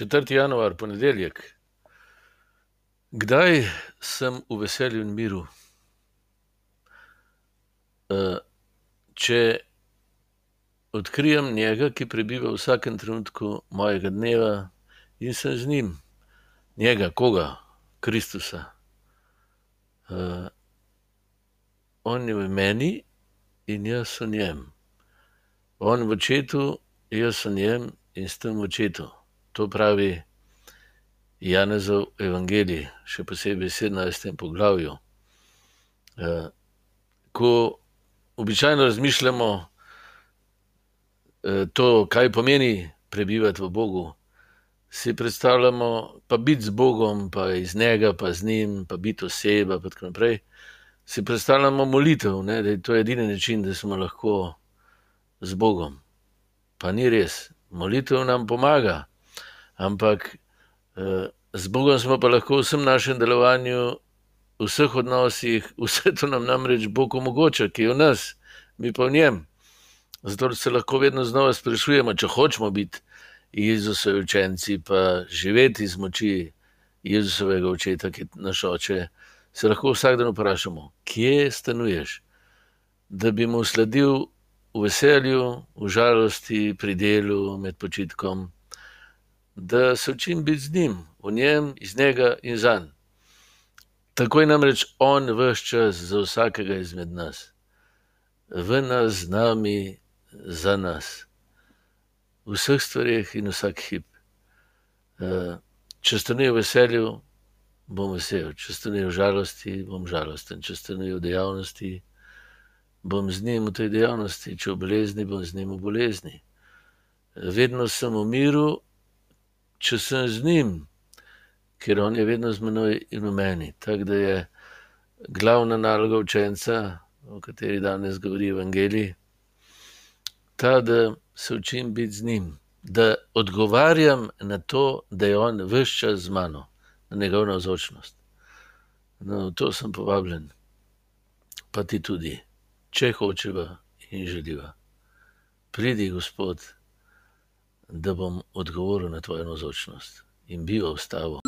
4. januar, ponedeljek. Kdaj sem v veselju in miru? če odkrijem njega, ki prebiva v vsakem trenutku mojega dneva in sem z njim. Njega, koga? Kristusa. on je v meni in jaz v njem. On v očetu, jaz v njem in s tem v očetu. To pravi Janezov evangelij, še posebej v sedemnajstem poglavju. ko običajno razmišljamo, to, kaj pomeni prebivati v Bogu, si predstavljamo pa biti z Bogom pa iz njega pa z njim pa biti oseba pa tako naprej. Si predstavljamo molitev, ne, da je to edini način, da smo lahko z Bogom. Pa ni res. Molitev nam pomaga, ampak, z Bogom smo pa lahko v vsem našem delovanju, v vseh odnosih, vse to nam namreč Bog omogoča, ki je v nas, mi pa v njem. Zato se lahko vedno znova sprašujemo, če hočemo biti Jezusovi učenci pa živeti iz moči Jezusovega očeta, ki je naš oče, se lahko vsak dan vprašamo, kje stanuješ? Da bi mu sledil v veselju, v žalosti, pri delu, med počitkom. Da se učim biti z njim, v njem, iz njega in zanj. Tako je namreč on ves čas za vsakega izmed nas. V nas, z nami, za nas. V vseh stvareh in vsak hip. če stanuje v veselju, bom vesel, če stanuje v žalosti, bom žalosten, če stanuje v dejavnosti, bom z njim v tej dejavnosti, če v bolezni, bom z njim v bolezni. Vedno sem v miru, če sem z njim, ker on je vedno z menoj in v meni. Tako da je glavna naloga učenca, o kateri danes govori evangelij, ta, da se učim biti z njim. Da odgovarjam na to, da je on ves čas z mano. Na njegovo navzočnost. No, to sem povabljen. Pa ti tudi. Če hočeva in želiva. Pridi, Gospod, da bom odgovoril na tvojo navzočnost in bival s tabo.